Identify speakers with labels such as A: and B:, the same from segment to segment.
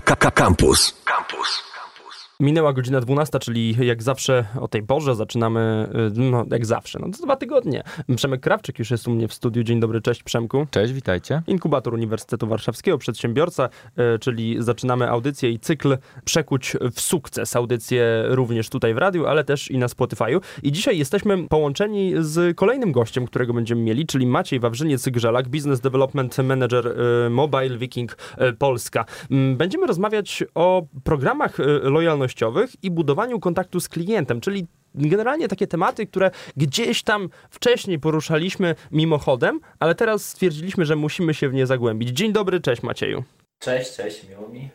A: Campus. Campus.
B: Minęła godzina 12, czyli jak zawsze o tej porze zaczynamy, y, no jak zawsze, no to dwa tygodnie. Przemek Krawczyk już jest u mnie w studiu. Dzień dobry, cześć Przemku.
C: Cześć, witajcie.
B: Inkubator Uniwersytetu Warszawskiego, przedsiębiorca, y, czyli zaczynamy audycję i cykl Przekuć w sukces. Audycję również tutaj w radiu, ale też i na Spotify'u. I dzisiaj jesteśmy połączeni z kolejnym gościem, którego będziemy mieli, czyli Maciej Wawrzyniec-Grzelak, Business Development Manager y, Mobile Viking Polska. Mm, będziemy rozmawiać o programach lojalności i budowaniu kontaktu z klientem, czyli generalnie takie tematy, które gdzieś tam wcześniej poruszaliśmy mimochodem, ale teraz stwierdziliśmy, że musimy się w nie zagłębić. Dzień dobry, cześć Macieju.
D: Cześć, cześć, miło mi.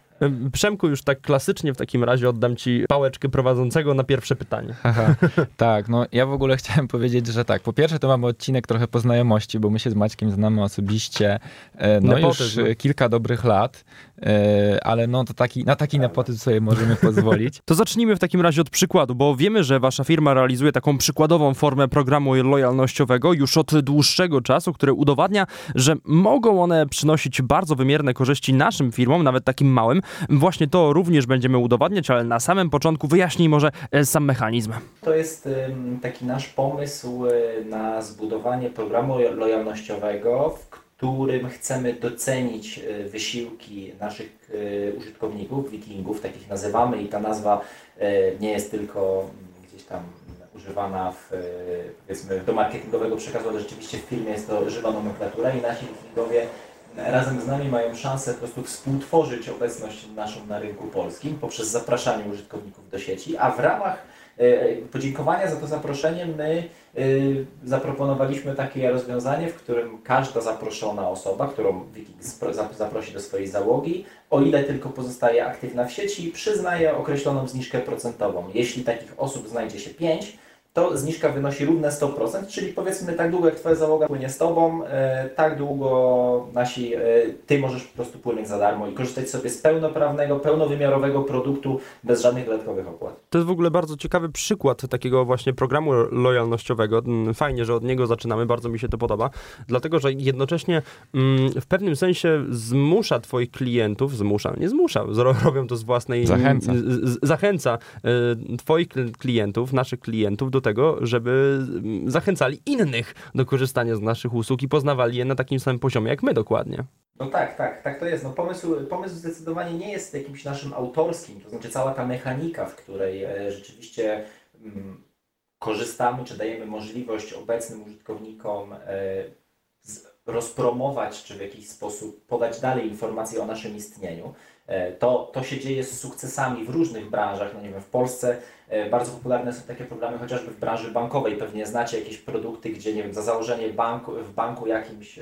B: Przemku, już tak klasycznie w takim razie oddam ci pałeczkę prowadzącego na pierwsze pytanie.
C: Aha, tak, no ja w ogóle chciałem powiedzieć, że tak, po pierwsze to mamy odcinek trochę po znajomości, bo my się z Maćkiem znamy osobiście e, no nepotyzm. już kilka dobrych lat, e, ale no to taki, na taki nepotyzm sobie możemy pozwolić.
B: To zacznijmy w takim razie od przykładu, bo wiemy, że wasza firma realizuje taką przykładową formę programu lojalnościowego już od dłuższego czasu, który udowadnia, że mogą one przynosić bardzo wymierne korzyści naszym firmom, nawet takim małym, Właśnie to również będziemy udowadniać, ale na samym początku wyjaśnij może e, sam mechanizm.
D: To jest taki nasz pomysł e, na zbudowanie programu lojalnościowego, w którym chcemy docenić e, wysiłki naszych użytkowników, wikingów, takich nazywamy i ta nazwa nie jest tylko gdzieś tam używana w, powiedzmy, do marketingowego przekazu, ale rzeczywiście w filmie jest to żywa nomenklatura i nasi wikingowie razem z nami mają szansę po prostu współtworzyć obecność naszą na rynku polskim poprzez zapraszanie użytkowników do sieci, a w ramach e, podziękowania za to zaproszenie my e, zaproponowaliśmy takie rozwiązanie, w którym każda zaproszona osoba, którą Wikik zaprosi do swojej załogi, o ile tylko pozostaje aktywna w sieci, przyznaje określoną zniżkę procentową. Jeśli takich osób znajdzie się 5, to zniżka wynosi równe 100%, czyli powiedzmy tak długo jak Twoja załoga płynie z Tobą, e, tak długo nasi, e, Ty możesz po prostu płynąć za darmo i korzystać sobie z pełnoprawnego, pełnowymiarowego produktu bez żadnych dodatkowych opłat.
B: To jest w ogóle bardzo ciekawy przykład takiego właśnie programu lojalnościowego. Mm, fajnie, że od niego zaczynamy, bardzo mi się to podoba, dlatego że jednocześnie mm, w pewnym sensie zmusza Twoich klientów, zmusza, nie zmusza, robią to z własnej...
C: Zachęca.
B: Zachęca e, Twoich klientów, naszych klientów do tego, żeby zachęcali innych do korzystania z naszych usług i poznawali je na takim samym poziomie jak my dokładnie.
D: No tak, tak, tak to jest. No pomysł, pomysł zdecydowanie nie jest jakimś naszym autorskim, to znaczy cała ta mechanika, w której e, rzeczywiście mm, korzystamy, czy dajemy możliwość obecnym użytkownikom e, rozpromować, czy w jakiś sposób podać dalej informacje o naszym istnieniu. E, to, to się dzieje z sukcesami w różnych branżach. No nie wiem, w Polsce bardzo popularne są takie programy chociażby w branży bankowej. Pewnie znacie jakieś produkty, gdzie nie wiem, za założenie banku, w banku jakimś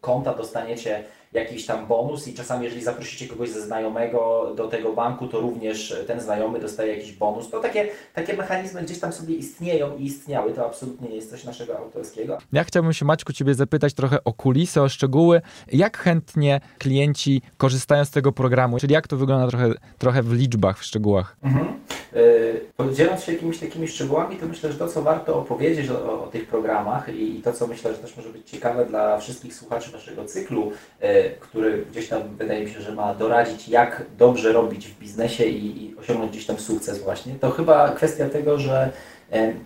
D: konta dostaniecie jakiś tam bonus i czasami jeżeli zaprosicie kogoś ze znajomego do tego banku, to również ten znajomy dostaje jakiś bonus. To takie, takie mechanizmy gdzieś tam sobie istnieją i istniały. To absolutnie nie jest coś naszego autorskiego.
C: Ja chciałbym się Maćku Ciebie zapytać trochę o kulisy, o szczegóły. Jak chętnie klienci korzystają z tego programu? Czyli jak to wygląda trochę, trochę w liczbach, w szczegółach? Mhm.
D: Yy, dzieląc się jakimiś takimi szczegółami, to myślę, że to, co warto opowiedzieć o, o tych programach i, i, to, co myślę, że też może być ciekawe dla wszystkich słuchaczy naszego cyklu, yy, który gdzieś tam wydaje mi się, że ma doradzić, jak dobrze robić w biznesie i, i osiągnąć gdzieś tam sukces właśnie, to chyba kwestia tego, że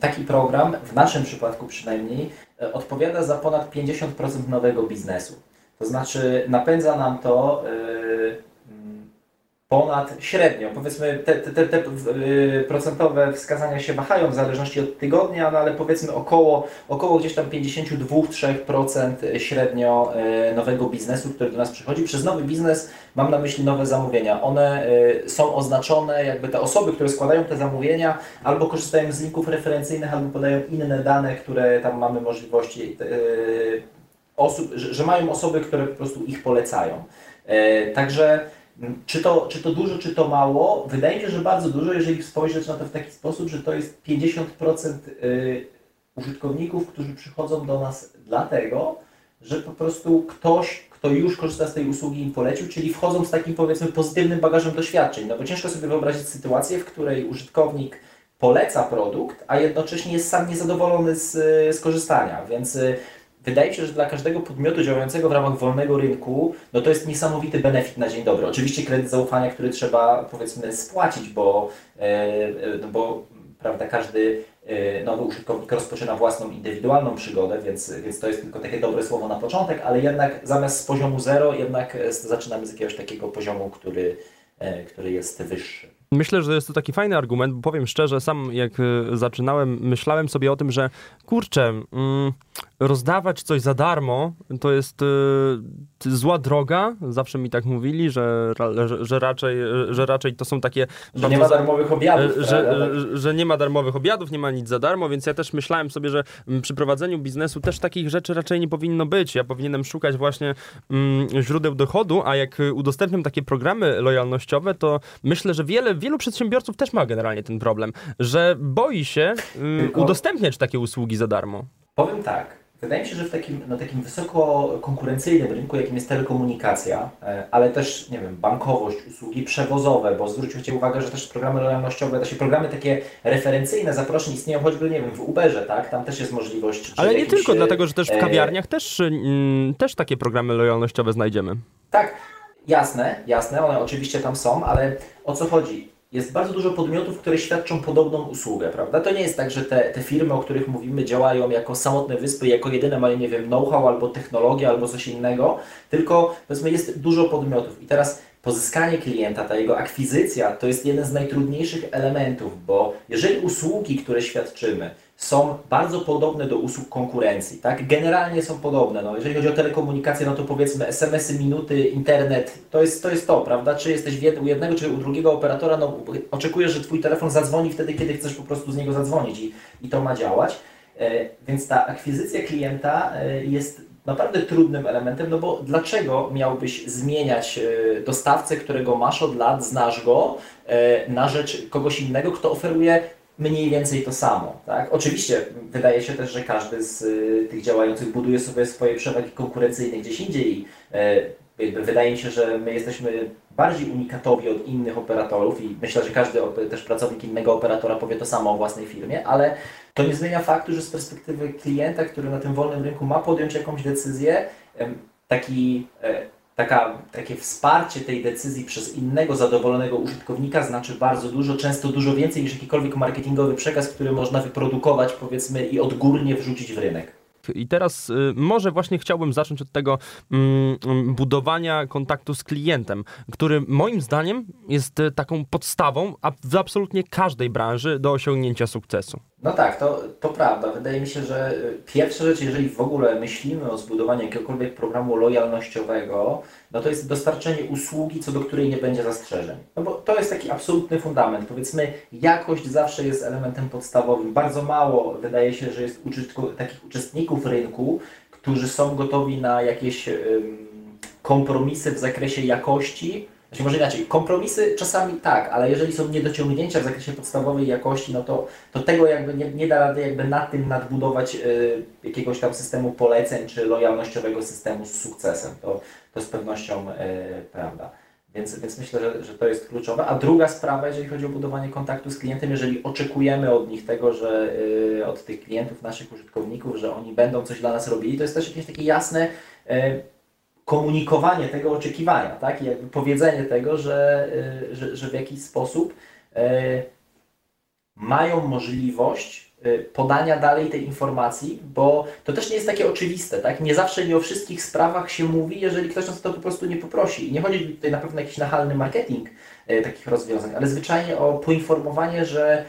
D: taki program, w naszym przypadku przynajmniej, e, odpowiada za ponad 50% nowego biznesu. To znaczy napędza nam to e, ponad średnią. Powiedzmy, te, te, te, y, procentowe wskazania się wahają w zależności od tygodnia, no ale powiedzmy około, około gdzieś tam 52-3% średnio y, nowego biznesu, który do nas przychodzi. Przez nowy biznes mam na myśli nowe zamówienia. One y, są oznaczone, jakby te osoby, które składają te zamówienia, albo korzystają z linków referencyjnych, albo podają inne dane, które tam mamy możliwości osób, że, że mają osoby, które po prostu ich polecają. Także czy to, czy to dużo, czy to mało? Wydaje mi się, że bardzo dużo, jeżeli spojrzeć na to w taki sposób, że to jest 50% y, użytkowników, którzy przychodzą do nas dlatego, że po prostu ktoś, kto już korzysta z tej usługi im polecił, czyli wchodzą z takim powiedzmy pozytywnym bagażem doświadczeń. No bo ciężko sobie wyobrazić sytuację, w której użytkownik poleca produkt, a jednocześnie jest sam niezadowolony z, z korzystania, więc y, wydaje mi się, że dla każdego podmiotu działającego w ramach wolnego rynku, no to jest niesamowity benefit na dzień dobry. Oczywiście kredyt zaufania, który trzeba powiedzmy spłacić, bo, no bo prawda, każdy nowy użytkownik rozpoczyna własną indywidualną przygodę, więc, więc to jest tylko takie dobre słowo na początek, ale jednak zamiast z poziomu zero, jednak zaczynamy z jakiegoś takiego poziomu, który, który jest wyższy.
B: Myślę, że jest to taki fajny argument, bo powiem szczerze, sam jak zaczynałem, myślałem sobie o tym, że kurczę, mm, rozdawać coś za darmo to jest y, zła droga. Zawsze mi tak mówili, że, że, że, raczej, że raczej to są takie.
D: Że nie ma darmowych obiadów.
B: Że, że, że, nie ma darmowych obiadów, nie ma nic za darmo, więc ja też myślałem sobie, że przy prowadzeniu biznesu też takich rzeczy raczej nie powinno być. Ja powinienem szukać właśnie mm, źródeł dochodu, a jak udostępniam takie programy lojalnościowe, to myślę, że wiele, wielu przedsiębiorców też ma generalnie ten problem, że boi się y, udostępniać takie usługi za darmo.
D: Powiem tak. Wydaje mi się, że w takim, na takim wysoko konkurencyjnym rynku, jakim jest telekomunikacja, e, ale też, nie wiem, bankowość, usługi przewozowe, bo zwróćcie uwagę, że też programy lojalnościowe, też programy takie referencyjne zaproszeń istnieją choćby, nie wiem, w Uberze, tak? Tam też jest możliwość...
B: Ale nie tylko, dlatego, że też w e, kawiarniach e... też, mm, też takie programy lojalnościowe znajdziemy.
D: Tak, jasne, jasne, one oczywiście tam są, ale o co chodzi? Jest bardzo dużo podmiotów, które świadczą podobną usługę, prawda? To nie jest tak, że te, te firmy, o których mówimy, działają jako samotne wyspy, jako jedyne mają, nie wiem, know-how albo technologię, albo coś innego, tylko powiedzmy jest dużo podmiotów. I teraz pozyskanie klienta, ta jego akwizycja, to jest jeden z najtrudniejszych elementów, bo jeżeli usługi, które świadczymy, są bardzo podobne do usług konkurencji, tak? Generalnie są podobne. No, jeżeli chodzi o telekomunikację, no to powiedzmy SMS-y, minuty, internet, to jest to, jest to prawda? Czy jesteś u jednego, czy u drugiego operatora, no oczekujesz, że Twój telefon zadzwoni wtedy, kiedy chcesz po prostu z niego zadzwonić i, i to ma działać. E, więc ta akwizycja klienta e, jest naprawdę trudnym elementem, no bo dlaczego miałbyś zmieniać e, dostawcę, którego masz od lat, znasz go, e, na rzecz kogoś innego, kto oferuje mniej więcej to samo. Tak? Oczywiście wydaje się też, że każdy z y, tych działających buduje sobie swoje przewagi konkurencyjne gdzieś indziej. E, wydaje mi się, że my jesteśmy bardziej unikatowi od innych operatorów i myślę, że każdy też pracownik innego operatora powie to samo o własnej firmie, ale to nie zmienia faktu, że z perspektywy klienta, który na tym wolnym rynku ma podjąć jakąś decyzję, taki e, taka, takie wsparcie tej decyzji przez innego zadowolonego użytkownika znaczy bardzo dużo, często dużo więcej niż jakikolwiek marketingowy przekaz, który można wyprodukować powiedzmy i odgórnie wrzucić w rynek.
B: I teraz y, może właśnie chciałbym zacząć od tego mm, budowania kontaktu z klientem, który moim zdaniem jest y, taką podstawą w absolutnie każdej branży do osiągnięcia sukcesu.
D: No tak, to, to prawda. Wydaje mi się, że y, pierwsza rzecz, jeżeli w ogóle myślimy o zbudowaniu jakiegokolwiek programu lojalnościowego, no to jest dostarczenie usługi, co do której nie będzie zastrzeżeń. No bo to jest taki absolutny fundament. Powiedzmy, jakość zawsze jest elementem podstawowym. Bardzo mało wydaje się, że jest takich uczestników rynku, którzy są gotowi na jakieś kompromisy w zakresie jakości, znaczy może inaczej, kompromisy czasami tak, ale jeżeli są niedociągnięcia w zakresie podstawowej jakości, no to, to tego jakby nie, nie da rady jakby na tym nadbudować y, jakiegoś tam systemu poleceń czy lojalnościowego systemu z sukcesem. To, to z pewnością y, prawda. Więc, więc myślę, że, że to jest kluczowe. A druga sprawa, jeżeli chodzi o budowanie kontaktu z klientem, jeżeli oczekujemy od nich tego, że y, od tych klientów, naszych użytkowników, że oni będą coś dla nas robili, to jest też jakieś takie jasne komunikowanie tego oczekiwania, tak? I jakby powiedzenie tego, że, y, że, że w jakiś sposób y, mają możliwość y, podania dalej tej informacji, bo to też nie jest takie oczywiste, tak? Nie zawsze nie o wszystkich sprawach się mówi, jeżeli ktoś nas to po prostu nie poprosi. I nie chodzi tutaj na pewno jakiś nachalny marketing takich rozwiązań, ale zwyczajnie o poinformowanie, że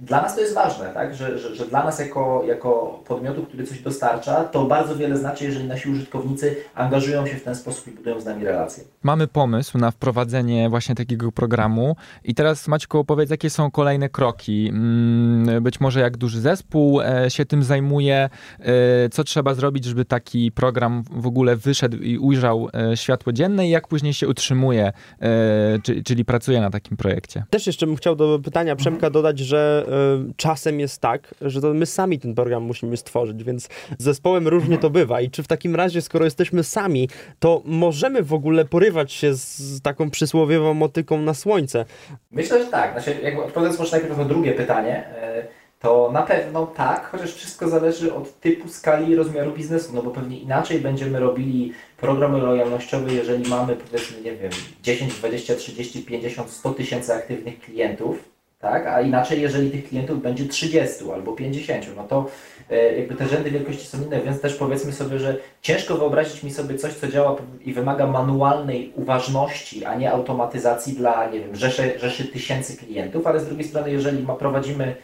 D: dla nas to jest ważne, tak? że, że, że, dla nas jako, jako podmiotu, który coś dostarcza, to bardzo wiele znaczy, jeżeli nasi użytkownicy angażują się w ten sposób i budują z nami relacje.
C: Mamy pomysł na wprowadzenie właśnie takiego programu i teraz Maćku opowiedz, jakie są kolejne kroki. Mm, być może jak duży zespół e, się tym zajmuje, e, co trzeba zrobić, żeby taki program w ogóle wyszedł i ujrzał światło dzienne i jak później się utrzymuje, czyli pracuje na takim projekcie.
B: Też jeszcze bym chciał do pytania Przemka dodać, że czasem jest tak, że to my sami ten program musimy stworzyć, więc z zespołem różnie to bywa. I czy w takim razie, skoro jesteśmy sami, to możemy w ogóle porywać się z taką przysłowiową motyką na słońce?
D: Myślę, że tak. Znaczy, jakby odpowiadając może najpierw na drugie pytanie, to na pewno tak, chociaż wszystko zależy od typu, skali i rozmiaru biznesu, no bo pewnie inaczej będziemy robili programy lojalnościowe, jeżeli mamy powiedzmy, nie wiem, 10, 20, 30, 50, 100 tysięcy aktywnych klientów, tak? A inaczej, jeżeli tych klientów będzie 30 albo 50, no to e, jakby te rzędy wielkości są inne, więc też powiedzmy sobie, że ciężko wyobrazić mi sobie coś, co działa i wymaga manualnej uważności, a nie automatyzacji dla, nie wiem, rzeszy, rzeszy tysięcy klientów, ale z drugiej strony, jeżeli ma, prowadzimy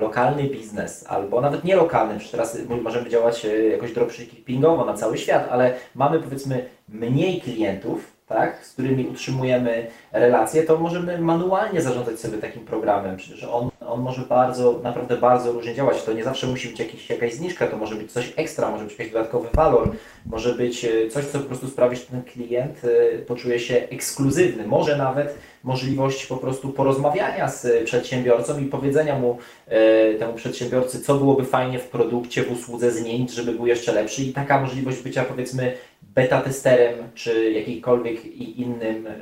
D: lokalny biznes, albo nawet nie lokalny, przecież teraz możemy działać e, jakoś dropshippingowo na cały świat, ale mamy powiedzmy mniej klientów, tak, z którymi utrzymujemy relacje, to możemy manualnie zarządzać sobie takim programem. Przecież on, on może bardzo, naprawdę bardzo różnie działać. To nie zawsze musi być jakiś, jakaś zniżka, to może być coś ekstra, może być jakiś dodatkowy walor, może być e, coś, co po prostu sprawi, że ten klient e, poczuje się ekskluzywny. Może nawet możliwość po prostu porozmawiania z przedsiębiorcą i powiedzenia mu, e, temu przedsiębiorcy, co byłoby fajnie w produkcie, w usłudze zmienić, żeby był jeszcze lepszy i taka możliwość bycia powiedzmy beta testerem czy jakikolwiek innym e,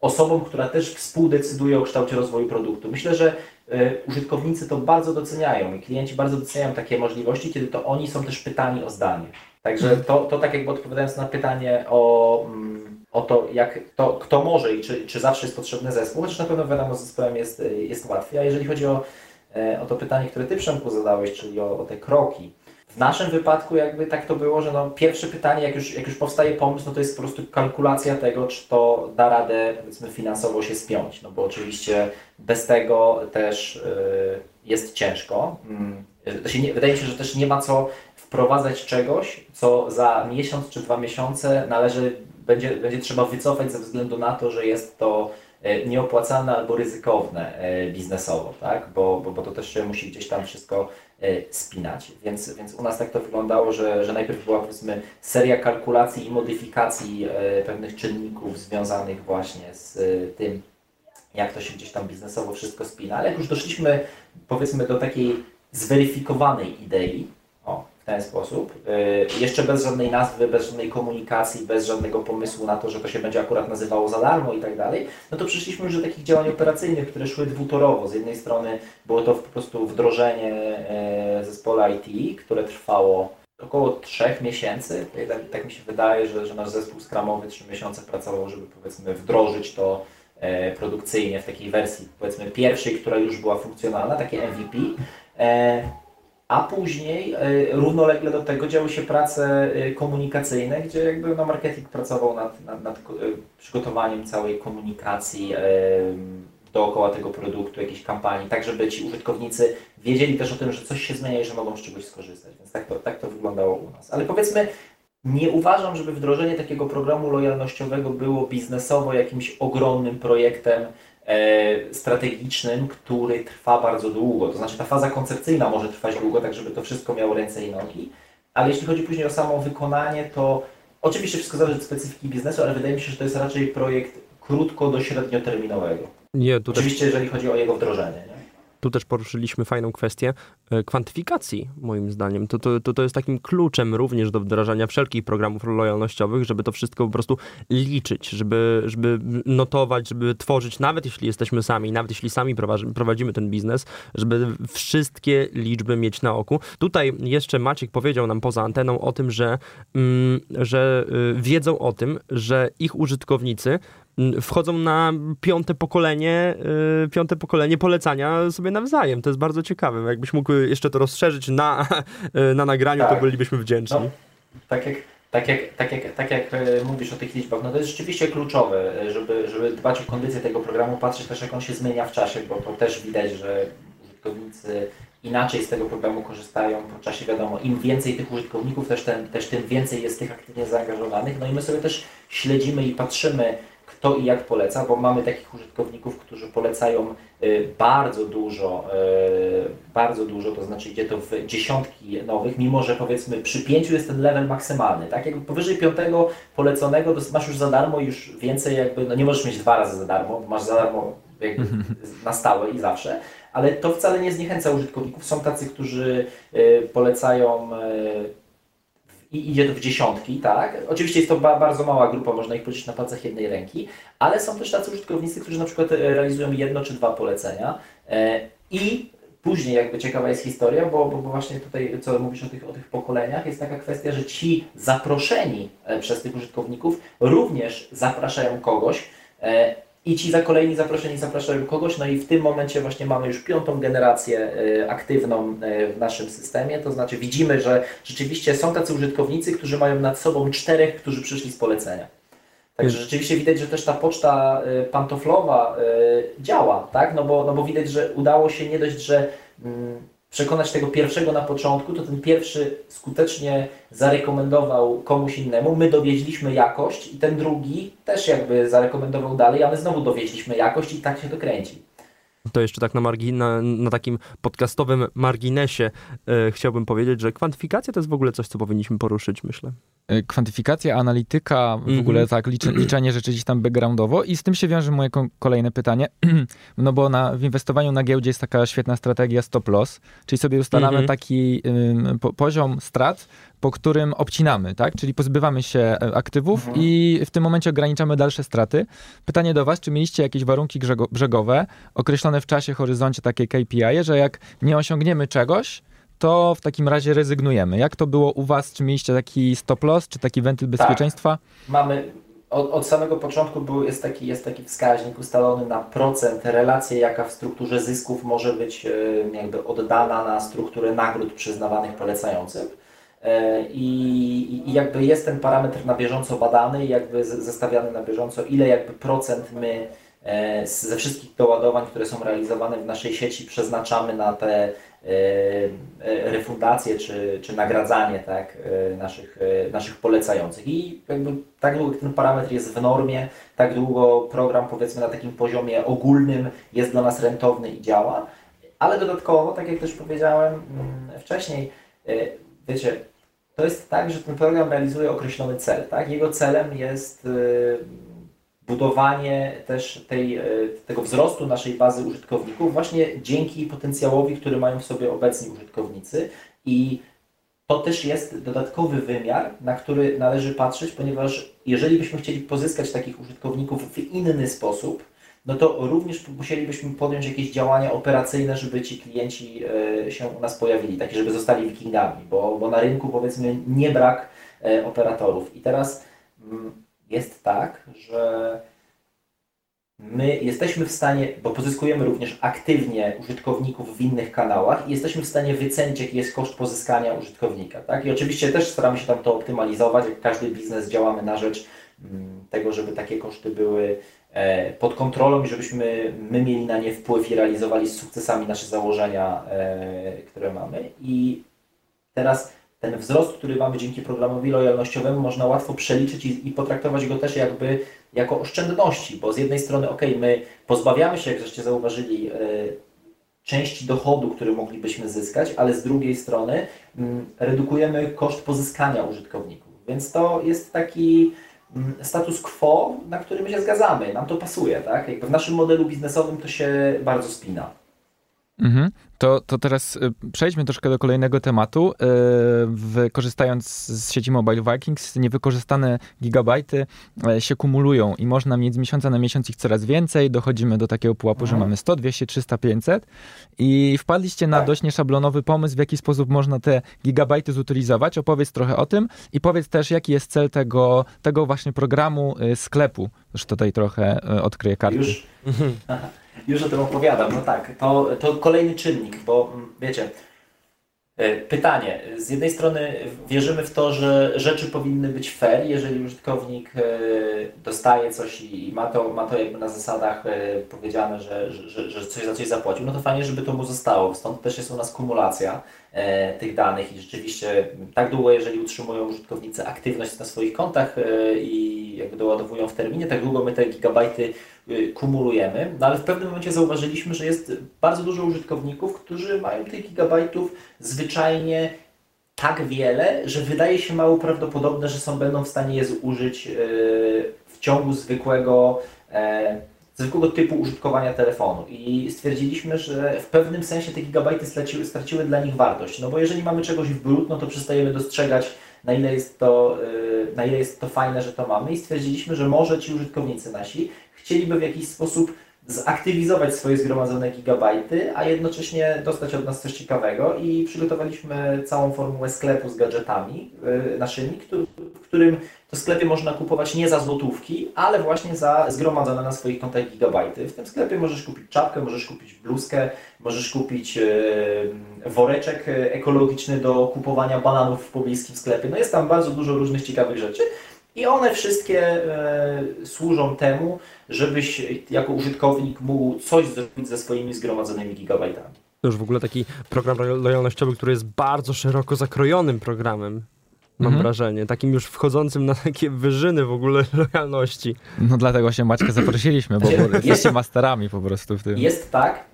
D: osobą, która też współdecyduje o kształcie rozwoju produktu. Myślę, że e, użytkownicy to bardzo doceniają i klienci bardzo doceniają takie możliwości, kiedy to oni są też pytani o zdanie. Także to, to tak jakby odpowiadając na pytanie o, mm, o to, jak to, kto może i czy, czy zawsze jest potrzebny zespół, chociaż na pewno wiadomo, z zespołem jest, jest łatwiej. A jeżeli chodzi o, e, o to pytanie, które Ty Przemku zadałeś, czyli o, o te kroki, w naszym wypadku jakby tak to było, że no pierwsze pytanie, jak już, jak już powstaje pomysł, no to jest po prostu kalkulacja tego, czy to da radę powiedzmy finansowo się spiąć, no bo oczywiście bez tego też yy, jest ciężko. Yy, nie, wydaje mi się, że też nie ma co wprowadzać czegoś, co za miesiąc czy dwa miesiące należy, będzie, będzie trzeba wycofać ze względu na to, że jest to e, nieopłacalne albo ryzykowne e, biznesowo, tak? bo, bo, bo to też się musi gdzieś tam wszystko e, spinać. Więc, więc u nas tak to wyglądało, że, że najpierw była powiedzmy seria kalkulacji i modyfikacji pewnych czynników związanych właśnie z tym, jak to się gdzieś tam biznesowo wszystko spina, ale jak już doszliśmy powiedzmy do takiej zweryfikowanej idei, ten sposób. Y, jeszcze bez żadnej nazwy, bez żadnej komunikacji, bez żadnego pomysłu na to, że to się będzie akurat nazywało za darmo i tak dalej, no to przyszliśmy już do takich działań operacyjnych, które szły dwutorowo. Z jednej strony było to po prostu wdrożenie e, zespołu IT, które trwało około trzech miesięcy. Tak, tak mi się wydaje, że, że nasz zespół skramowy trzy miesiące pracował, żeby powiedzmy wdrożyć to e, produkcyjnie w takiej wersji powiedzmy pierwszej, która już była funkcjonalna, takie MVP. A później e, równolegle do tego działy się prace e, komunikacyjne, gdzie jakby no, marketing pracował nad, nad, nad e, przygotowaniem całej komunikacji dookoła tego produktu, jakiejś kampanii, tak żeby ci użytkownicy wiedzieli też o tym, że coś się zmienia i że mogą z czegoś skorzystać. Więc tak to, tak to wyglądało u nas. Ale powiedzmy, nie uważam, żeby wdrożenie takiego programu lojalnościowego było biznesowo jakimś ogromnym projektem, strategicznym, który trwa bardzo długo. To znaczy ta faza koncepcyjna może trwać długo, tak żeby to wszystko miało ręce i nogi, ale jeśli chodzi później o samo wykonanie, to oczywiście wszystko zależy od specyfiki biznesu, ale wydaje mi się, że to jest raczej projekt krótko do średnioterminowego. Nie, tutaj... Oczywiście jeżeli chodzi o jego wdrożenie. Nie?
B: Tu też poruszyliśmy fajną kwestię e, kwantyfikacji, moim zdaniem. To, to, to, to jest takim kluczem również do wdrażania wszelkich programów lojalnościowych, żeby to wszystko po prostu liczyć, żeby, żeby notować, żeby tworzyć, nawet jeśli jesteśmy sami, nawet jeśli sami prowadzimy ten biznes, żeby wszystkie liczby mieć na oku. Tutaj jeszcze Maciek powiedział nam poza anteną o tym, że, mm, że y, wiedzą o tym, że ich użytkownicy wchodzą na piąte pokolenie, y, piąte pokolenie polecania sobie nawzajem. To jest bardzo ciekawe. Jakbyś mógł jeszcze to rozszerzyć na, y, na nagraniu, tak. to bylibyśmy wdzięczni. No,
D: tak jak tak jak, tak, jak, tak jak y, mówisz o tych liczbach, no to jest rzeczywiście kluczowe, żeby, żeby dbać o kondycję tego programu, patrzeć też jak on się zmienia w czasie, bo to też widać, że użytkownicy inaczej z tego programu korzystają po czasie, wiadomo, im więcej tych użytkowników, też, ten, też tym więcej jest tych aktywnie zaangażowanych, no i my sobie też śledzimy i patrzymy, kto i jak poleca, bo mamy takich użytkowników, którzy polecają y, bardzo dużo, y, bardzo dużo, to znaczy idzie to w dziesiątki nowych, mimo że powiedzmy przy pięciu jest ten level maksymalny, tak? Jakby powyżej piątego poleconego masz już za darmo już więcej jakby, no nie możesz mieć dwa razy za darmo, masz za darmo jakby na stałe i zawsze, ale to wcale nie zniechęca użytkowników. Są tacy, którzy y, polecają i idzie to w dziesiątki, tak? Oczywiście jest to ba bardzo mała grupa, można ich policzyć na palcach jednej ręki, ale są też tacy użytkownicy, którzy na przykład e, realizują jedno czy dwa polecenia e, i później jakby ciekawa jest historia, bo, bo, bo, właśnie tutaj, co mówisz o tych, o tych pokoleniach, jest taka kwestia, że ci zaproszeni e, przez tych użytkowników również zapraszają kogoś i ci za kolejni zaproszeni zapraszają kogoś, no i w tym momencie właśnie mamy już piątą generację aktywną w naszym systemie, to znaczy widzimy, że rzeczywiście są tacy użytkownicy, którzy mają nad sobą czterech, którzy przyszli z polecenia. Także rzeczywiście widać, że też ta poczta y, pantoflowa działa, tak? No bo, no bo widać, że udało się nie dość, że mm, przekonać tego pierwszego na początku, to ten pierwszy skutecznie zarekomendował komuś innemu, my dowieźliśmy jakość i ten drugi też jakby zarekomendował dalej, a my znowu dowieźliśmy jakość i tak się to kręci.
B: To jeszcze tak na, na, na takim podcastowym marginesie e, chciałbym powiedzieć, że kwantyfikacja to jest w ogóle coś, co powinniśmy poruszyć, myślę.
C: E, kwantyfikacja, analityka, w mm -hmm. ogóle tak, liczenie rzeczy gdzieś tam backgroundowo i z tym się wiąże moje kolejne pytanie, no bo na, w inwestowaniu na giełdzie jest taka świetna strategia stop loss, czyli sobie ustalamy mm -hmm. taki y, po, poziom strat, po którym obcinamy, tak? Czyli pozbywamy się e, aktywów mhm. i w tym momencie ograniczamy dalsze straty. Pytanie do Was, czy mieliście jakieś warunki brzegowe określone w czasie, horyzoncie, takie KPI, że jak nie osiągniemy czegoś, to w takim razie rezygnujemy. Jak to było u Was? Czy mieliście taki stop loss, czy taki wentyl tak. bezpieczeństwa? Tak.
D: Mamy od, od, samego początku był, jest, taki, jest taki wskaźnik ustalony na procent, relację, jaka w strukturze zysków może być e, jakby oddana na strukturę nagród przyznawanych polecającym. E, I, I, jakby jest ten parametr na bieżąco badany, jakby zestawiany na bieżąco, ile jakby procent my e, ze wszystkich doładowań, które są realizowane w naszej sieci przeznaczamy na te e, refundacje czy, czy nagradzanie tak, naszych, naszych polecających. I jakby tak długo ten parametr jest w normie, tak długo program powiedzmy na takim poziomie ogólnym jest dla nas rentowny i działa, ale dodatkowo, tak jak też powiedziałem mm, wcześniej, wiecie, to jest tak, że ten program realizuje określony cel. Tak? Jego celem jest budowanie też tej, y, tego wzrostu naszej bazy użytkowników właśnie dzięki potencjałowi, który mają w sobie obecni użytkownicy i to też jest dodatkowy wymiar, na który należy patrzeć, ponieważ jeżeli byśmy chcieli pozyskać takich użytkowników w inny sposób, no to również musielibyśmy podjąć jakieś działania operacyjne, żeby ci klienci e, się u nas pojawili, takie, żeby zostali wikingami, bo, bo na rynku powiedzmy nie brak e, operatorów. I teraz mm, jest tak, że my jesteśmy w stanie, bo pozyskujemy również aktywnie użytkowników w innych kanałach i jesteśmy w stanie wycenić, jaki jest koszt pozyskania użytkownika. Tak? I oczywiście też staramy się tam to optymalizować, jak każdy biznes działamy na rzecz mm, tego, żeby takie koszty były E, pod kontrolą i żebyśmy my mieli na nie wpływ i realizowali z sukcesami nasze założenia, e, które mamy. I teraz ten wzrost, który mamy dzięki programowi lojalnościowemu, można łatwo przeliczyć i, i potraktować go też jakby jako oszczędności, bo z jednej strony, ok, my pozbawiamy się, jak żeście zauważyli, e, części dochodu, który moglibyśmy zyskać, ale z drugiej strony mm, redukujemy koszt pozyskania użytkowników. Więc to jest taki Mm, status quo, na który my się zgadzamy, nam to pasuje, tak? Jakby w naszym modelu biznesowym to się bardzo spina.
C: Mhm. To, to teraz y, przejdźmy troszkę do kolejnego tematu. Y, korzystając z sieci Mobile Vikings, niewykorzystane gigabajty e, się kumulują i można mieć z miesiąca na miesiąc ich coraz więcej. Dochodzimy do takiego pułapu, mhm. że mamy 100, 200, 300, 500 i wpadliście na tak. dość nieszablonowy pomysł, w jaki sposób można te gigabajty zutylizować. Opowiedz trochę o tym i powiedz też, jaki jest cel tego, tego właśnie programu y, sklepu. Już tutaj trochę odkryję karty.
D: Już? Już o tym opowiadam. No tak, to, to kolejny czynnik, bo mm, wiecie, e, pytanie. Z jednej strony wierzymy w to, że rzeczy powinny być fair, jeżeli użytkownik e, dostaje coś i ma to, ma to jakby na zasadach e, powiedziane, że, że, że coś za coś zapłacił, no to fajnie, żeby to mu zostało. Stąd też jest u nas kumulacja tych danych i rzeczywiście tak długo, jeżeli utrzymują użytkownicy aktywność na swoich kontach i jakby doładowują w terminie, tak długo my te gigabajty kumulujemy, no ale w pewnym momencie zauważyliśmy, że jest bardzo dużo użytkowników, którzy mają tych gigabajtów zwyczajnie tak wiele, że wydaje się mało prawdopodobne, że są będą w stanie je zużyć y, w ciągu zwykłego, e, zwykłego typu użytkowania telefonu. I stwierdziliśmy, że w pewnym sensie te gigabajty straciły, straciły dla nich wartość. No bo jeżeli mamy czegoś w brud, no to przestajemy dostrzegać, na ile jest to, y, na ile jest to fajne, że to mamy i stwierdziliśmy, że może ci użytkownicy nasi chcieliby w jakiś sposób zaktywizować swoje zgromadzone gigabajty, a jednocześnie dostać od nas coś ciekawego i przygotowaliśmy całą formułę sklepu z gadżetami y, naszymi, w którym to sklepie można kupować nie za złotówki, ale właśnie za zgromadzone na swoich kontach gigabajty. W tym sklepie możesz kupić czapkę, możesz kupić bluzkę, możesz kupić y, woreczek ekologiczny do kupowania bananów w pobliskim sklepie. No jest tam bardzo dużo różnych ciekawych rzeczy. I one wszystkie e, służą temu, żebyś jako użytkownik mógł coś zrobić ze swoimi zgromadzonymi gigabajtami.
B: To już w ogóle taki program lojalnościowy, który jest bardzo szeroko zakrojonym programem. Mam mhm. wrażenie, takim już wchodzącym na takie wyżyny w ogóle lojalności.
C: No dlatego się Maćkę zaprosiliśmy, bo, znaczy, jesteście masterami po prostu w tym.
D: Jest tak,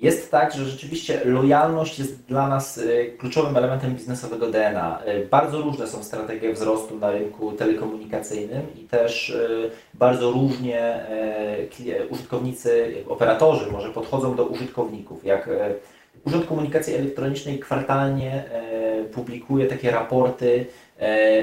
D: jest tak, że rzeczywiście lojalność jest dla nas y, kluczowym elementem biznesowego DNA. Y, bardzo różne są strategie wzrostu na rynku telekomunikacyjnym i też y, bardzo różnie użytkownicy, operatorzy może podchodzą do użytkowników. Jak Urząd Komunikacji Elektronicznej kwartalnie publikuje takie raporty E,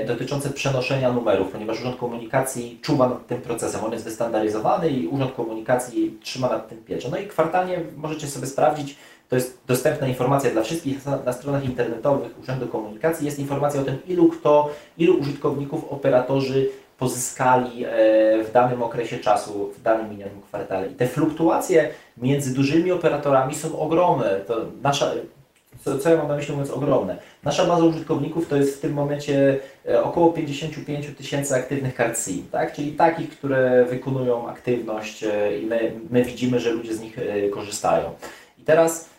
D: dotyczące przenoszenia numerów, ponieważ Urząd Komunikacji czuwa nad tym procesem. On jest wystandaryzowany i Urząd Komunikacji trzyma nad tym pieczę. No i kwartalnie możecie sobie sprawdzić, to jest dostępna informacja dla wszystkich na stronach internetowych Urzędu Komunikacji. Jest informacja o tym, ilu kto, ilu użytkowników operatorzy pozyskali e, w danym okresie czasu, w danym minionym kwartale. I te fluktuacje między dużymi operatorami są ogromne. To nasza, co, co ja mam na myśli mówiąc ogromne? Nasza baza użytkowników to jest w tym momencie e, około 55 tysięcy aktywnych kart SIM, tak? czyli takich, które wykonują aktywność e, i my, my widzimy, że ludzie z nich e, korzystają. I teraz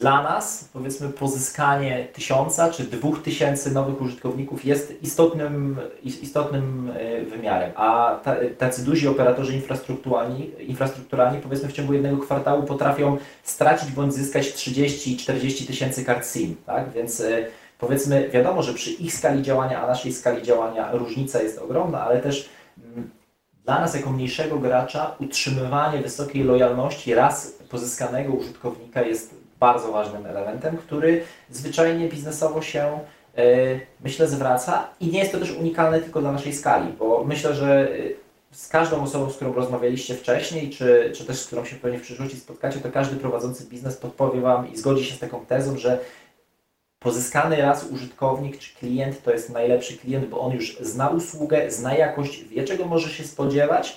D: dla nas, powiedzmy, pozyskanie tysiąca czy dwóch tysięcy nowych użytkowników jest istotnym, istotnym e, wymiarem, a tacy duzi operatorzy infrastrukturalni, infrastrukturalni, powiedzmy, w ciągu jednego kwartału potrafią stracić bądź zyskać 30 40 tysięcy kart SIM, tak? Więc e, powiedzmy, wiadomo, że przy ich skali działania, a naszej skali działania różnica jest ogromna, ale też mm, dla nas jako mniejszego gracza utrzymywanie wysokiej lojalności raz pozyskanego użytkownika jest bardzo ważnym elementem, który zwyczajnie biznesowo się e, myślę zwraca i nie jest to też unikalne tylko dla naszej skali, bo myślę, że e, z każdą osobą, z którą rozmawialiście wcześniej, czy, czy też z którą się pewnie w przyszłości spotkacie, to każdy prowadzący biznes podpowie Wam i zgodzi się z taką tezą, że pozyskany raz użytkownik czy klient to jest najlepszy klient, bo on już zna usługę, zna jakość, wie czego może się spodziewać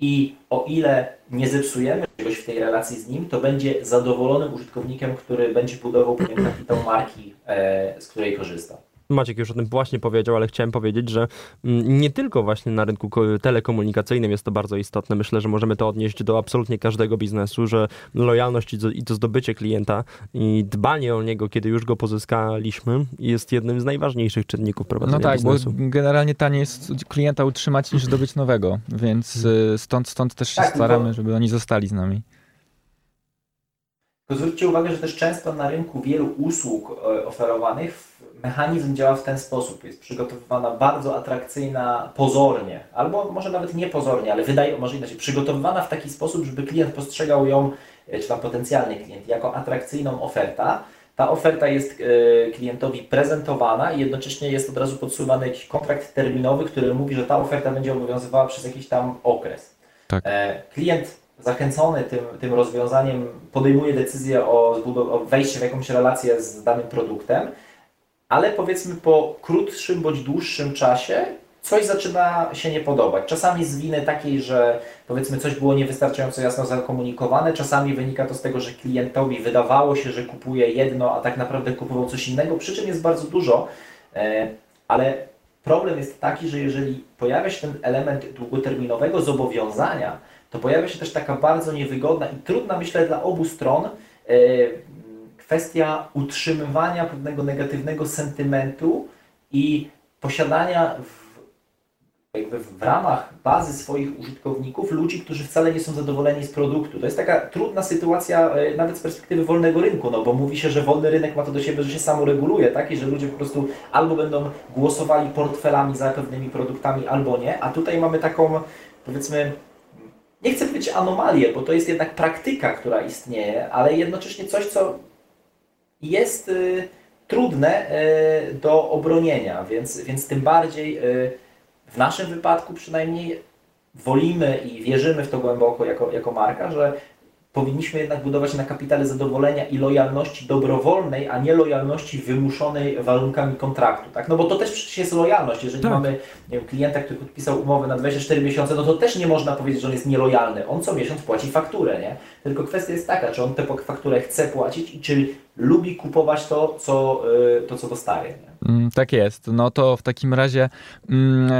D: i o ile nie zepsujemy czegoś w tej relacji z nim, to będzie zadowolonym użytkownikiem, który będzie budował kapitał marki, e, z której korzysta.
B: Maciek już o tym właśnie powiedział, ale chciałem powiedzieć, że mm, nie tylko właśnie na rynku telekomunikacyjnym jest to bardzo istotne. Myślę, że możemy to odnieść do absolutnie każdego biznesu, że lojalność i to zdobycie klienta i dbanie o niego, kiedy już go pozyskaliśmy, jest jednym z najważniejszych czynników prowadzenia
C: No tak,
B: biznesu.
C: bo generalnie taniej jest klienta utrzymać niż zdobyć nowego, więc y, stąd, stąd też się tak, staramy, żeby oni zostali z nami.
D: To zwróćcie uwagę, że też często na rynku wielu usług e, oferowanych mechanizm działa w ten sposób. Jest przygotowywana bardzo atrakcyjna pozornie, albo może nawet nie pozornie, ale wydaje, może inaczej, przygotowywana w taki sposób, żeby klient postrzegał ją, e, czy tam potencjalny klient, jako atrakcyjną ofertę. Ta oferta jest e, klientowi prezentowana i jednocześnie jest od razu podsuwany jakiś kontrakt terminowy, który mówi, że ta oferta będzie obowiązywała przez jakiś tam okres. Tak. E, klient zachęcony tym, tym rozwiązaniem podejmuje decyzję o, o wejściu w jakąś relację z danym produktem ale powiedzmy po krótszym bądź dłuższym czasie coś zaczyna się nie podobać. Czasami z winy takiej, że powiedzmy coś było niewystarczająco jasno zakomunikowane, czasami wynika to z tego, że klientowi wydawało się, że kupuje jedno, a tak naprawdę kupował coś innego. Przyczyn jest bardzo dużo, e, ale problem jest taki, że jeżeli pojawia się ten element długoterminowego zobowiązania, to pojawia się też taka bardzo niewygodna i trudna, myślę, dla obu stron e, kwestia utrzymywania pewnego negatywnego sentymentu i posiadania w, jakby w ramach bazy swoich użytkowników ludzi, którzy wcale nie są zadowoleni z produktu. To jest taka trudna sytuacja e, nawet z perspektywy wolnego rynku, no bo mówi się, że wolny rynek ma to do siebie, że się samoreguluje, tak? I że ludzie po prostu albo będą głosowali portfelami za pewnymi produktami, albo nie, a tutaj mamy taką, powiedzmy, nie chcę powiedzieć anomalię, bo to jest jednak praktyka, która istnieje, ale jednocześnie coś, co jest y, trudne y, do obronienia, więc, więc tym bardziej y, w naszym wypadku przynajmniej wolimy i wierzymy w to głęboko jako, jako marka, że powinniśmy jednak budować na kapitale zadowolenia i lojalności dobrowolnej, a nie lojalności wymuszonej warunkami kontraktu. Tak? No bo to też przecież jest lojalność. Jeżeli tak. mamy wiem, klienta, który podpisał umowę na 24 miesiące, no to też nie można powiedzieć, że on jest nielojalny. On co miesiąc płaci fakturę, nie? Tylko kwestia jest taka, czy on tę fakturę chce płacić i czy lubi kupować to, co, y, to, co dostaje.
C: Mm, tak jest. No to w takim razie mm,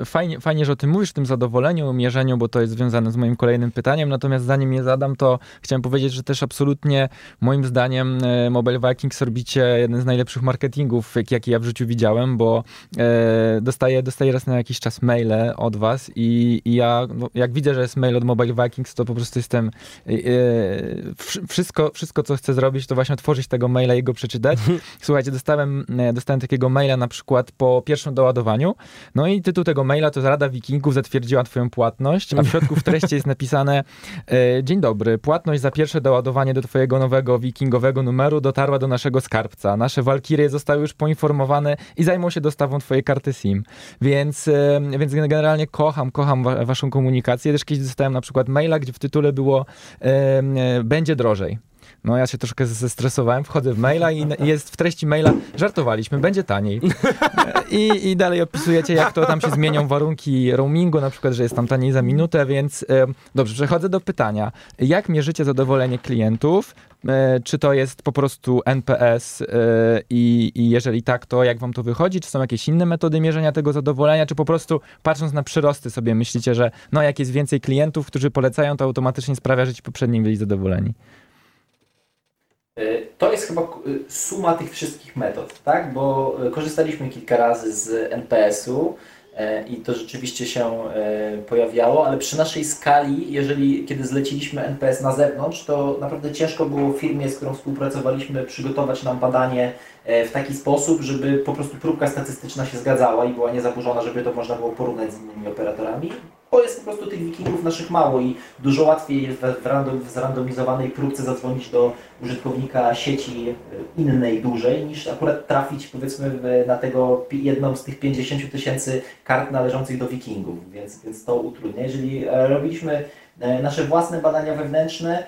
C: e, fajnie, fajnie, że o tym mówisz, tym zadowoleniu, mierzeniu, bo to jest związane z moim kolejnym pytaniem. Natomiast zanim je zadam, to chciałem powiedzieć, że też absolutnie moim zdaniem e, Mobile Vikings robicie jeden z najlepszych marketingów, jaki ja w życiu widziałem, bo e, dostaję, dostaję raz na jakiś czas maile od was i, i ja, no, jak widzę, że jest mail od Mobile Vikings, to po prostu jestem wszystko, wszystko, co chcę zrobić, to właśnie otworzyć tego maila i go przeczytać. Słuchajcie, dostałem, dostałem takiego maila na przykład po pierwszym doładowaniu. No i tytuł tego maila to Rada Wikingów zatwierdziła twoją płatność, a w środku w treści jest napisane e, Dzień dobry, płatność za pierwsze doładowanie do twojego nowego wikingowego numeru dotarła do naszego skarbca. Nasze walkirie zostały już poinformowane i zajmą się dostawą twojej karty SIM. Więc, e, więc generalnie kocham, kocham wa waszą komunikację. Też kiedyś dostałem na przykład maila, gdzie w tytule było e, będzie drożej. No ja się troszkę zestresowałem, wchodzę w maila i jest w treści maila żartowaliśmy, będzie taniej. I, I dalej opisujecie, jak to tam się zmienią warunki roamingu, na przykład, że jest tam taniej za minutę, więc e, dobrze, przechodzę do pytania. Jak mierzycie zadowolenie klientów? E, czy to jest po prostu NPS e, i, i jeżeli tak, to jak wam to wychodzi? Czy są jakieś inne metody mierzenia tego zadowolenia? Czy po prostu patrząc na przyrosty sobie myślicie, że no jak jest więcej klientów, którzy polecają, to automatycznie sprawia, że ci poprzedni byli zadowoleni?
D: E, to jest chyba e, suma tych wszystkich metod, tak? Bo e, korzystaliśmy kilka razy z NPS-u i to rzeczywiście się pojawiało, ale przy naszej skali, jeżeli kiedy zleciliśmy NPS na zewnątrz, to naprawdę ciężko było firmie, z którą współpracowaliśmy, przygotować nam badanie w taki sposób, żeby po prostu próbka statystyczna się zgadzała i była niezaburzona, żeby to można było porównać z innymi operatorami bo jest po prostu tych wikingów naszych mało i dużo łatwiej jest w, random, w zrandomizowanej próbce zadzwonić do użytkownika sieci e, innej, dużej, niż akurat trafić powiedzmy na tego jedną z tych 50 tysięcy kart należących do wikingów, więc, więc to utrudnia. Jeżeli e, robiliśmy e, nasze własne badania wewnętrzne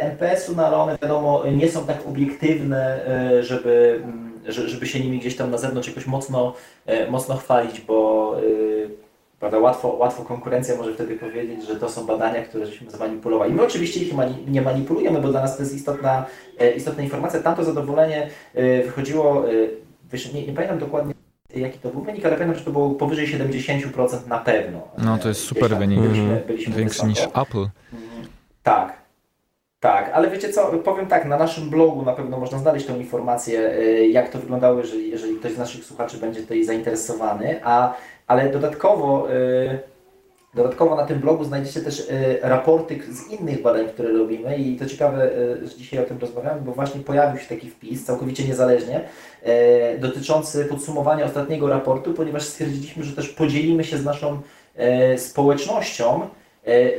D: NPS-u, no ale one wiadomo nie są tak obiektywne, żeby, mm, żeby się nimi gdzieś tam na zewnątrz jakoś mocno, mocno chwalić, bo Prawda? Łatwo, łatwo konkurencja może wtedy powiedzieć, że to są badania, które żeśmy zmanipulowali. My oczywiście ich nie manipulujemy, bo dla nas to jest istotna, e, istotna informacja. Tamto zadowolenie e, wychodziło, e, nie, nie pamiętam dokładnie jaki to był wynik, ale pamiętam, że to było powyżej 70% na pewno.
C: No to jest super wynik, byliśmy, byliśmy większy niż Apple.
D: Tak, ale wiecie co, powiem tak, na naszym blogu na pewno można znaleźć tą informację, jak to wyglądało, jeżeli, jeżeli ktoś z naszych słuchaczy będzie tutaj zainteresowany, a ale dodatkowo, y, dodatkowo na tym blogu znajdziecie też y, raporty z innych badań, które robimy. I to ciekawe, że dzisiaj o tym rozmawiamy, bo właśnie pojawił się taki wpis, całkowicie niezależnie, dotyczący podsumowania ostatniego raportu, ponieważ stwierdziliśmy, że też podzielimy się z naszą społecznością E,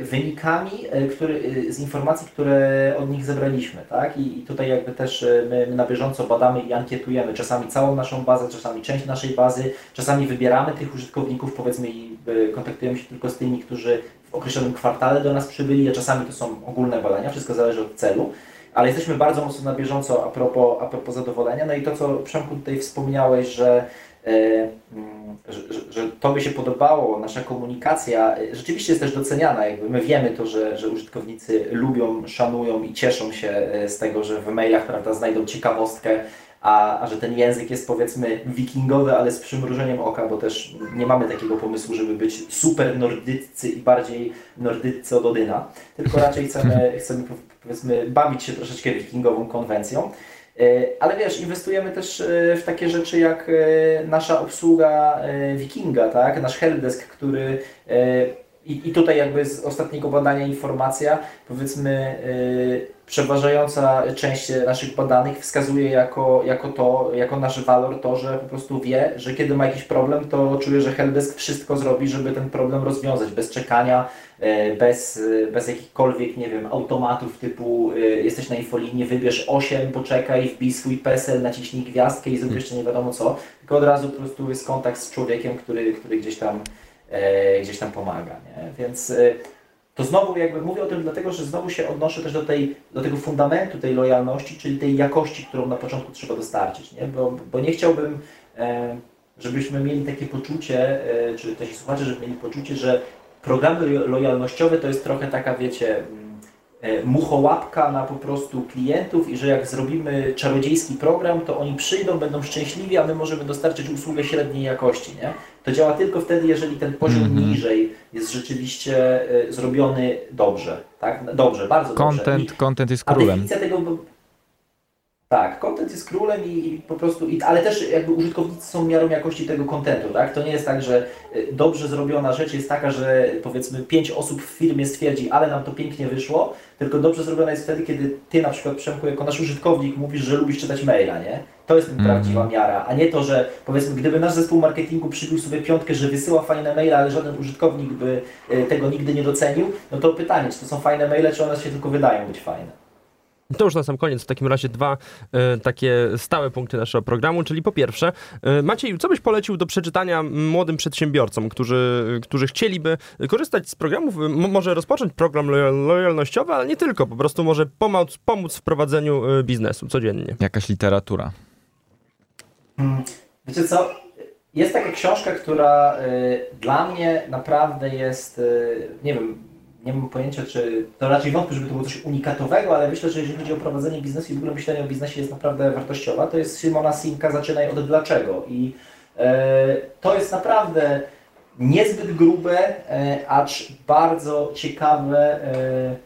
D: wynikami e, który, e, z informacji, które od nich zebraliśmy. Tak? I, tutaj jakby też my, my, na bieżąco badamy i ankietujemy czasami całą naszą bazę, czasami część naszej bazy, czasami wybieramy tych użytkowników powiedzmy i kontaktujemy się tylko z tymi, którzy w określonym kwartale do nas przybyli, a czasami to są ogólne badania, wszystko zależy od celu. Ale jesteśmy bardzo mocno na bieżąco a propos, a propos zadowolenia. No i to, co Przemku tutaj wspomniałeś, że E, że, że, że to by się podobało, nasza komunikacja e, rzeczywiście jest też doceniana. Jakby my wiemy to, że, że użytkownicy lubią, szanują i cieszą się e, z tego, że w mailach prawda, znajdą ciekawostkę, a, a że ten język jest powiedzmy wikingowy, ale z przymrużeniem oka, bo też nie mamy takiego pomysłu, żeby być super nordyccy i bardziej nordyccy od Odyna, tylko raczej chcemy, chcemy powiedzmy bawić się troszeczkę wikingową konwencją. E, ale wiesz, inwestujemy też e, w takie rzeczy jak e, nasza obsługa Wikinga, tak? nasz helpdesk, który i, tutaj jakby z ostatniego badania informacja, powiedzmy przeważająca część naszych badanych wskazuje jako, jako to, jako nasz walor to, że po prostu wie, że kiedy ma jakiś problem, to czuje, że helpdesk wszystko zrobi, żeby ten problem rozwiązać, bez czekania, bez, bez jakichkolwiek, nie wiem, automatów typu e, jesteś na infolinii, wybierz 8, poczekaj, wbij swój PESEL, naciśnij gwiazdkę i zrób jeszcze nie wiadomo co, tylko od razu po prostu jest kontakt z człowiekiem, który, który gdzieś tam gdzieś tam pomaga. Nie? Więc to znowu jakby mówię o tym dlatego, że znowu się odnoszę też do, tej, do tego fundamentu tej lojalności, czyli tej jakości, którą na początku trzeba dostarczyć, nie? Bo, bo nie chciałbym, e, żebyśmy mieli takie poczucie, e, czy też słuchacze, żeby mieli poczucie, że programy lojalnościowe to jest trochę taka, wiecie, E, muchołapka na po prostu klientów i że jak zrobimy czarodziejski program, to oni przyjdą, będą szczęśliwi, a my możemy dostarczyć usługę średniej jakości. Nie? To działa tylko wtedy, jeżeli ten poziom mm -hmm. niżej jest rzeczywiście e, zrobiony dobrze. Tak? Dobrze, bardzo
C: content, dobrze. I, content jest królem. A
D: definicja tego tak, content jest królem i, i po prostu, i, ale też jakby użytkownicy są miarą jakości tego kontentu, tak? To nie jest tak, że y, dobrze zrobiona rzecz jest taka, że powiedzmy pięć osób w firmie stwierdzi, ale nam to pięknie wyszło, tylko dobrze zrobiona jest wtedy, kiedy Ty na przykład, Przemku, jako nasz użytkownik mówisz, że lubisz czytać maila, nie? To jest mm. prawdziwa miara, a nie to, że powiedzmy, gdyby nasz zespół marketingu przybił sobie piątkę, że wysyła fajne maile, ale żaden użytkownik by y, tego nigdy nie docenił, no to pytanie, czy to są fajne maile, czy one się tylko wydają być fajne.
B: To już na sam koniec w takim razie dwa e, takie stałe punkty naszego programu, czyli po pierwsze, e, Maciej, co byś polecił do przeczytania młodym przedsiębiorcom, którzy, którzy chcieliby korzystać z programów, może rozpocząć program lojalnościowy, ale nie tylko, po prostu może pomóc, pomóc w prowadzeniu e, biznesu codziennie.
C: Jakaś literatura.
D: Hmm. Wiecie co, jest taka książka, która y, dla mnie naprawdę jest, y, nie wiem, nie mam pojęcia, czy to raczej wątpię, żeby to było coś unikatowego, ale myślę, że jeżeli chodzi o prowadzenie biznesu i w ogóle myślenie o biznesie jest naprawdę wartościowa, to jest Simona Sinka Zaczynaj od dlaczego. I e, to jest naprawdę niezbyt grube, e, acz bardzo ciekawe, e,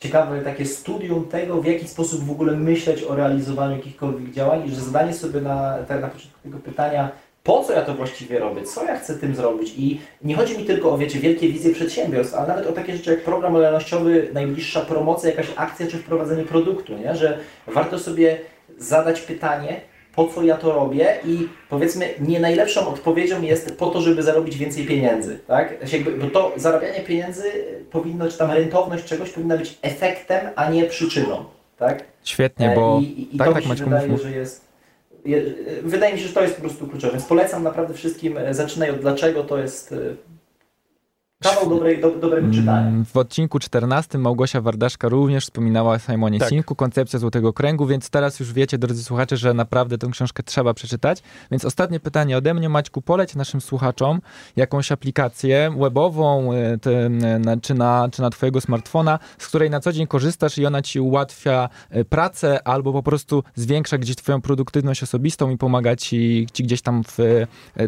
D: ciekawe takie studium tego, w jaki sposób w ogóle myśleć o realizowaniu jakichkolwiek działań i że zadanie sobie na, na początku tego pytania, po co ja to właściwie robię, co ja chcę tym zrobić i nie chodzi mi tylko o, wiecie, wielkie wizje przedsiębiorstw, ale nawet o takie rzeczy jak program lojalnościowy, najbliższa promocja, jakaś akcja czy wprowadzenie produktu, nie? że warto sobie zadać pytanie, po co ja to robię i powiedzmy nie najlepszą odpowiedzią jest po to, żeby zarobić więcej pieniędzy, tak? Jakby, bo to zarabianie pieniędzy powinno, czy tam rentowność czegoś powinna być efektem, a nie przyczyną, tak?
C: Świetnie, bo
D: I, i, tak, to tak, mi się wydaje, że jest wydaje mi się, że to jest po prostu kluczowe. Więc polecam naprawdę wszystkim, e, zaczynaj od dlaczego, to jest e, Kawał dobrej, do, dobrego mm, czytania.
C: W odcinku 14 Małgosia Wardaszka również wspominała o Simonie tak. Sinku, koncepcja Złotego Kręgu, więc teraz już wiecie, drodzy słuchacze, że naprawdę tę książkę trzeba przeczytać. Więc ostatnie pytanie ode mnie, Maćku, poleć naszym słuchaczom jakąś aplikację webową e, te, na, czy, na, czy na twojego smartfona, z której na co dzień korzystasz i ona ci ułatwia e, pracę albo po prostu zwiększa gdzieś twoją produktywność osobistą i pomaga ci, ci gdzieś tam w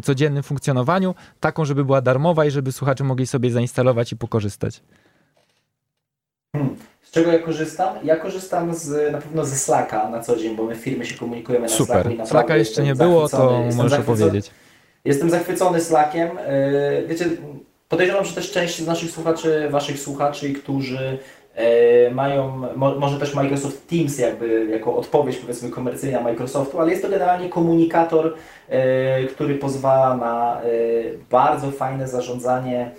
C: codziennym funkcjonowaniu, taką, żeby była darmowa i żeby słuchacze mogli sobie sobie zainstalować i pokorzystać?
D: Hmm. Z czego ja korzystam? Ja korzystam z, na pewno ze Slacka na co dzień, bo my w firmie się komunikujemy na
C: Super. Slacku. Super. Slacka jeszcze nie było, to możesz opowiedzieć.
D: Jestem zachwycony Slackiem. E, wiecie, podejrzewam, że też część z naszych słuchaczy, waszych słuchaczy, którzy e, mają, może też Microsoft Teams jakby jako odpowiedź powiedzmy komercyjna Microsoftu, ale jest to generalnie komunikator, e, który pozwala na bardzo fajne zarządzanie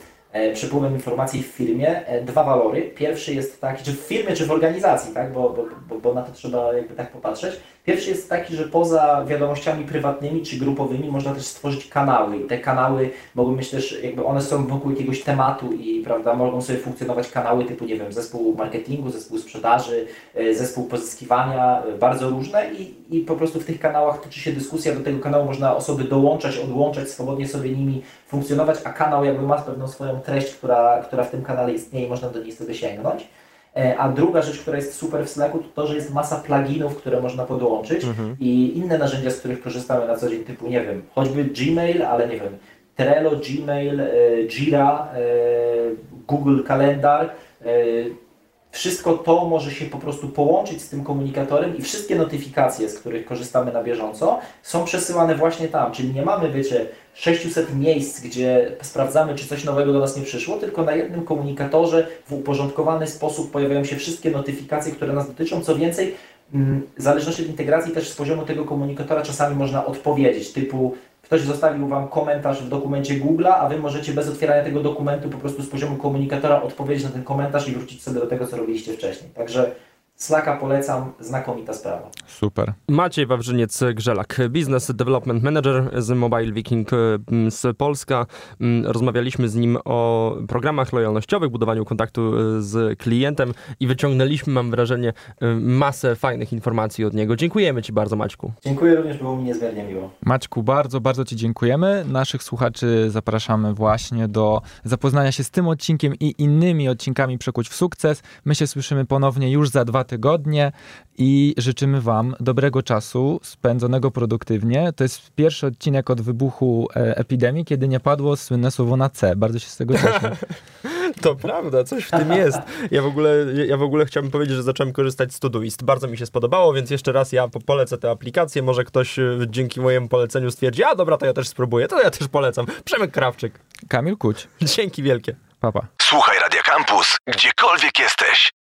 D: przepływem informacji w firmie e, dwa walory. Pierwszy jest taki, czy w firmie, czy w organizacji, tak? bo, bo, bo na to trzeba jakby tak popatrzeć. Pierwszy jest taki, że poza wiadomościami prywatnymi czy grupowymi można też stworzyć kanały i te kanały mogą być też, jakby one są wokół jakiegoś tematu i prawda, mogą sobie funkcjonować kanały typu, nie wiem, zespół marketingu, zespół sprzedaży, e, zespół pozyskiwania, bardzo różne i, i po prostu w tych kanałach toczy się dyskusja, do tego kanału można osoby dołączać, odłączać, swobodnie sobie nimi funkcjonować, a kanał jakby ma pewną swoją treść, która, która w tym kanale istnieje i można do niej sobie sięgnąć. E, a druga rzecz, która jest super w Slacku, to to, że jest masa pluginów, które można podłączyć mhm. i inne narzędzia, z których korzystamy na co dzień, typu, nie wiem, choćby Gmail, ale nie wiem, Trello, Gmail, e, Jira, e, Google Kalendar, wszystko to może się po prostu połączyć z tym komunikatorem i wszystkie notyfikacje, z których korzystamy na bieżąco, są przesyłane właśnie tam. Czyli nie mamy, wiecie, 600 miejsc, gdzie sprawdzamy, czy coś nowego do nas nie przyszło, tylko na jednym komunikatorze w uporządkowany sposób pojawiają się wszystkie notyfikacje, które nas dotyczą. Co więcej, mm, w zależności od integracji też z poziomu tego komunikatora czasami można odpowiedzieć, typu ktoś zostawił Wam komentarz w dokumencie Google'a, a Wy możecie bez otwierania tego dokumentu po prostu z poziomu komunikatora odpowiedzieć na ten komentarz i wrócić sobie do tego, co robiliście wcześniej. Także Slacka polecam, znakomita sprawa.
C: Super.
B: Maciej Wawrzyniec-Grzelak, Business Development Manager z Mobile Viking z Polska. Rozmawialiśmy z nim o programach lojalnościowych, budowaniu kontaktu z klientem i wyciągnęliśmy, mam wrażenie, masę fajnych informacji od niego. Dziękujemy Ci bardzo, Maćku.
D: Dziękuję również, było mi niezmiernie miło.
C: Maćku, bardzo, bardzo Ci dziękujemy. Naszych słuchaczy zapraszamy właśnie do zapoznania się z tym odcinkiem i innymi odcinkami Przekuć w sukces. My się słyszymy ponownie już za dwa tygodnie i życzymy Wam dobrego czasu, spędzonego produktywnie. To jest pierwszy odcinek od wybuchu e, epidemii, kiedy nie padło słynne słowo na C. Bardzo się z tego cieszę.
B: To prawda, coś w tym jest. Ja w ogóle, ja w ogóle chciałbym powiedzieć, że zacząłem korzystać z Todoist. Bardzo mi się spodobało, więc jeszcze raz ja polecę tę aplikację. Może ktoś e, dzięki mojemu poleceniu stwierdzi, a dobra, to ja też spróbuję. To ja też polecam. Przemek Krawczyk.
C: Kamil Kuć.
B: Dzięki wielkie.
C: Papa.
A: Słuchaj Radio Campus, gdziekolwiek jesteś.